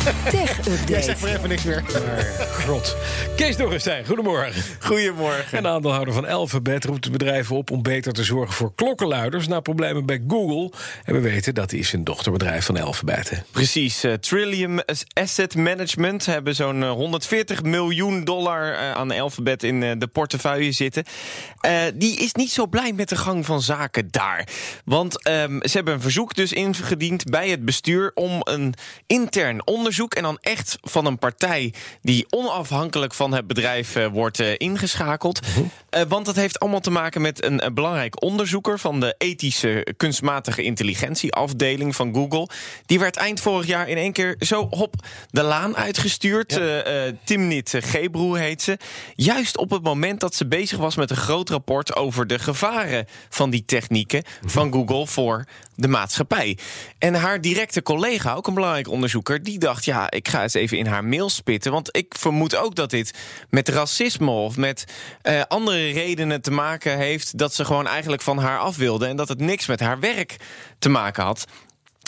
Tech-update. Jij zegt maar even niks meer. Grot. Kees Dorrestein, goedemorgen. Goedemorgen. En de aandeelhouder van Alphabet roept het bedrijf op om beter te zorgen voor klokkenluiders na problemen bij Google. En we weten dat is een dochterbedrijf van Alphabet. hè. Precies. eh, Trillium Asset Management hebben zo'n eh, 140 miljoen dollar eh, aan Alphabet in eh, de portefeuille zitten. Eh, die is niet zo blij met de gang van zaken daar. Want ehm, ze hebben een verzoek dus ingediend bij het bestuur om een intern onderzoek en dan echt van een partij die onafhankelijk van het bedrijf eh, wordt eh, ingeschakeld. Eh, want dat heeft allemaal te maken met een, belangrijk onderzoeker van de ethische kunstmatige intelligentie afdeling van Google. Die werd eind vorig jaar in één keer zo hop de laan uitgestuurd. Eh, Timnit Gebroe heet ze. Juist op het moment dat ze bezig was met een groot rapport over de gevaren van die technieken van Google voor de maatschappij. En haar directe collega, ook een belangrijk onderzoeker, die dacht: ja, ik ga eens even in haar mail spitten. Want ik vermoed ook dat dit met racisme of met eh, andere redenen te maken heeft dat ze gewoon eigenlijk van haar af wilde en dat het niks met haar werk te maken had.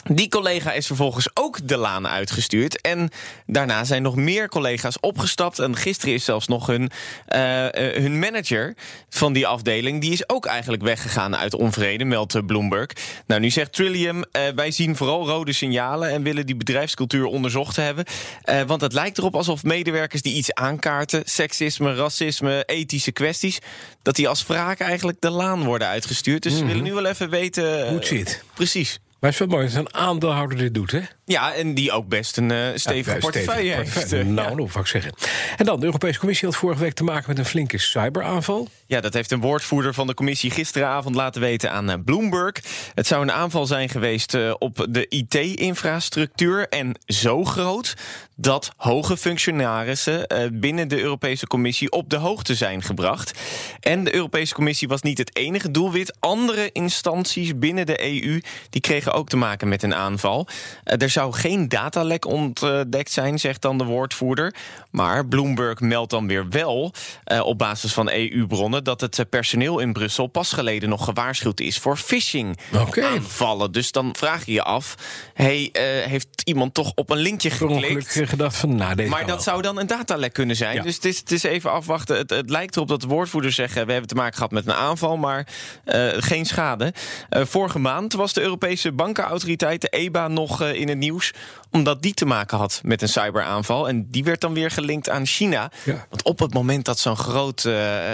Die collega is vervolgens ook de laan uitgestuurd. En daarna zijn nog meer collega's opgestapt. En gisteren is zelfs nog hun, eh, eh, hun manager van die afdeling... die is ook eigenlijk weggegaan uit onvrede, meldt eh, Bloomberg. Nou, nu zegt Trillium, wij zien vooral rode signalen... en willen die bedrijfscultuur onderzocht hebben. Want het lijkt erop alsof medewerkers die iets aankaarten... seksisme, racisme, ethische kwesties... dat die als wraak eigenlijk de laan worden uitgestuurd. Dus we willen nu wel even weten... Hoe het zit. Precies. Maar het is wel mooi dat een aandeelhouder dit doet, hè? Ja, en die ook best een eh, stevige Ja, portefeuille heeft. Eh, Nou, ja. nou, ik zeggen. En dan, de Europese Commissie had vorige week te maken met een flinke cyberaanval. Ja, dat heeft een woordvoerder van de commissie gisteravond laten weten aan eh, Bloomberg. Het zou een aanval zijn geweest op de IT-infrastructuur. En zo groot dat hoge functionarissen binnen de Europese Commissie op de hoogte zijn gebracht. En de Europese Commissie was niet het enige doelwit. Andere instanties binnen de EU die kregen ook te maken met een aanval. Er zou geen datalek ontdekt zijn, zegt dan de woordvoerder. Maar Bloomberg meldt dan weer wel eh, op basis van EU-bronnen dat het eh, personeel in Brussel pas geleden nog gewaarschuwd is voor phishing Oké. aanvallen. Dus dan vraag je je af: hey, eh, heeft iemand toch op een linkje geklikt? eh, gedacht van, nou, deze Maar dat zou dan een datalek kunnen zijn. Ja. Dus het is, het is even afwachten. Het, het lijkt erop dat de woordvoerders zeggen... we hebben te maken gehad met een aanval, maar eh, geen schade. Eh, vorige maand was de Europese bankenautoriteit, de EBA, nog eh, in het nieuws... omdat die te maken had met een cyberaanval. En die werd dan weer gelinkt aan China. Ja. Want op het moment dat zo'n groot eh,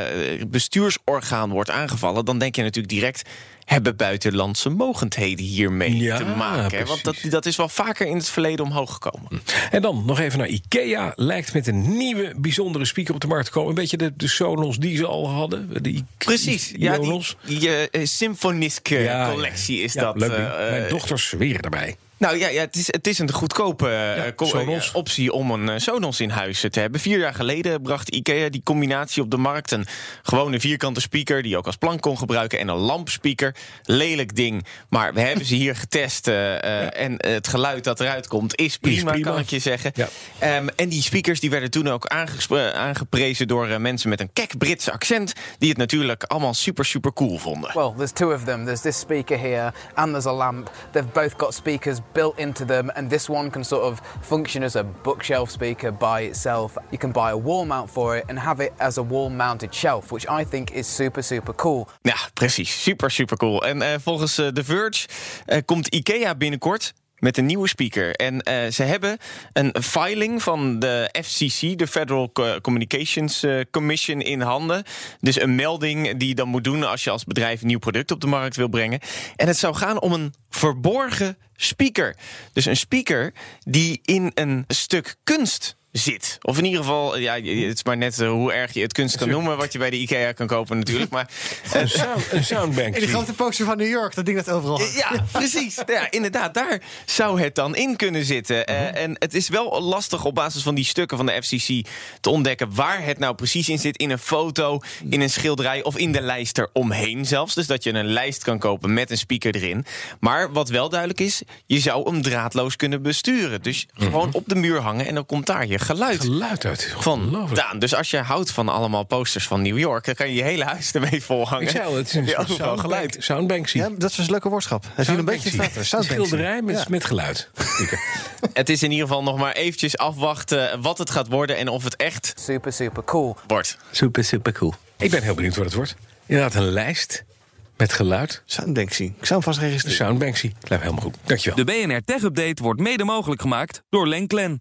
bestuursorgaan wordt aangevallen... dan denk je natuurlijk direct... hebben buitenlandse mogendheden hiermee Ja, te maken? Want dat, dat is wel vaker in het verleden omhoog gekomen. En dan nog even naar Ikea. Lijkt met een nieuwe bijzondere speaker op de markt te komen. Een beetje de, de Sonos die ze al hadden. I- Precies, ja, die, die eh, Symfonisk eh, Ja, ja, collectie is ja, dat. leuk, eh, ding. Mijn eh, dochters zweren erbij. nou ja, ja het, is, het is een goedkope eh, eh, optie om een eh, Sonos in huis te hebben. Vier jaar geleden bracht IKEA die combinatie op de markt. Een gewone vierkante speaker die je ook als plank kon gebruiken. En een lampspeaker. Lelijk ding. Maar we hebben ze hier getest. eh, eh, En het geluid dat eruit komt is prima, prima. kan ik je zeggen. Ja. Ehm, en die speakers die werden toen ook aangeprezen door eh, mensen met een kek Britse accent. Die het natuurlijk allemaal super, super cool vonden. Well, there's two of them. There's this speaker here and there's a lamp. They've both got speakers built into them, and this one can sort of function as a bookshelf speaker by itself. You can buy a wall mount for it and have it as a wall mounted shelf, which I think is super, super cool. Ja, precies. Super, super cool. En eh, volgens eh, The Verge eh, komt IKEA binnenkort met een nieuwe speaker. En ze hebben een filing van de FCC, de Federal Co- Communications Commission, in handen. Dus een melding die je dan moet doen als je als bedrijf een nieuw product op de markt wil brengen. En het zou gaan om een verborgen speaker. Dus een speaker die in een stuk kunst zit. Of in ieder geval, ja, het is maar net eh, hoe erg je het kunst kan noemen... wat je bij de IKEA kan kopen natuurlijk. Maar, eh, Een, sound, een soundbank. En die grote poster van New York, dat ding dat overal hangt. Ja, precies. Ja, inderdaad, daar zou het dan in kunnen zitten. Eh, en het is wel lastig op basis van die stukken van de FCC te ontdekken waar het nou precies in zit. In een foto, in een schilderij of in de lijst eromheen zelfs. Dus dat je een lijst kan kopen met een speaker erin. Maar wat wel duidelijk is, je zou hem draadloos kunnen besturen. Dus gewoon op de muur hangen en dan komt daar je geluid Geluid uit. van. Daan. Dus als je houdt van allemaal posters van New York, dan kan je je hele huis ermee volhangen. Ik zei al, het is een geluid. soundbank zie. Ja, dat is een leuke woordschap. Een beetje Soundbanksy. Soundbanksy. Schilderij met, Ja. met geluid. Het is in ieder geval nog maar eventjes afwachten wat het gaat worden en of het echt Super, super cool. wordt. Super, super cool. Ik ben heel benieuwd wat het wordt. Inderdaad, een lijst met geluid. Soundbanksy. Ik zou hem vast registreren. Soundbanksy. Lijkt helemaal goed. Dankjewel. De BNR Tech Update wordt mede mogelijk gemaakt door Lenklen.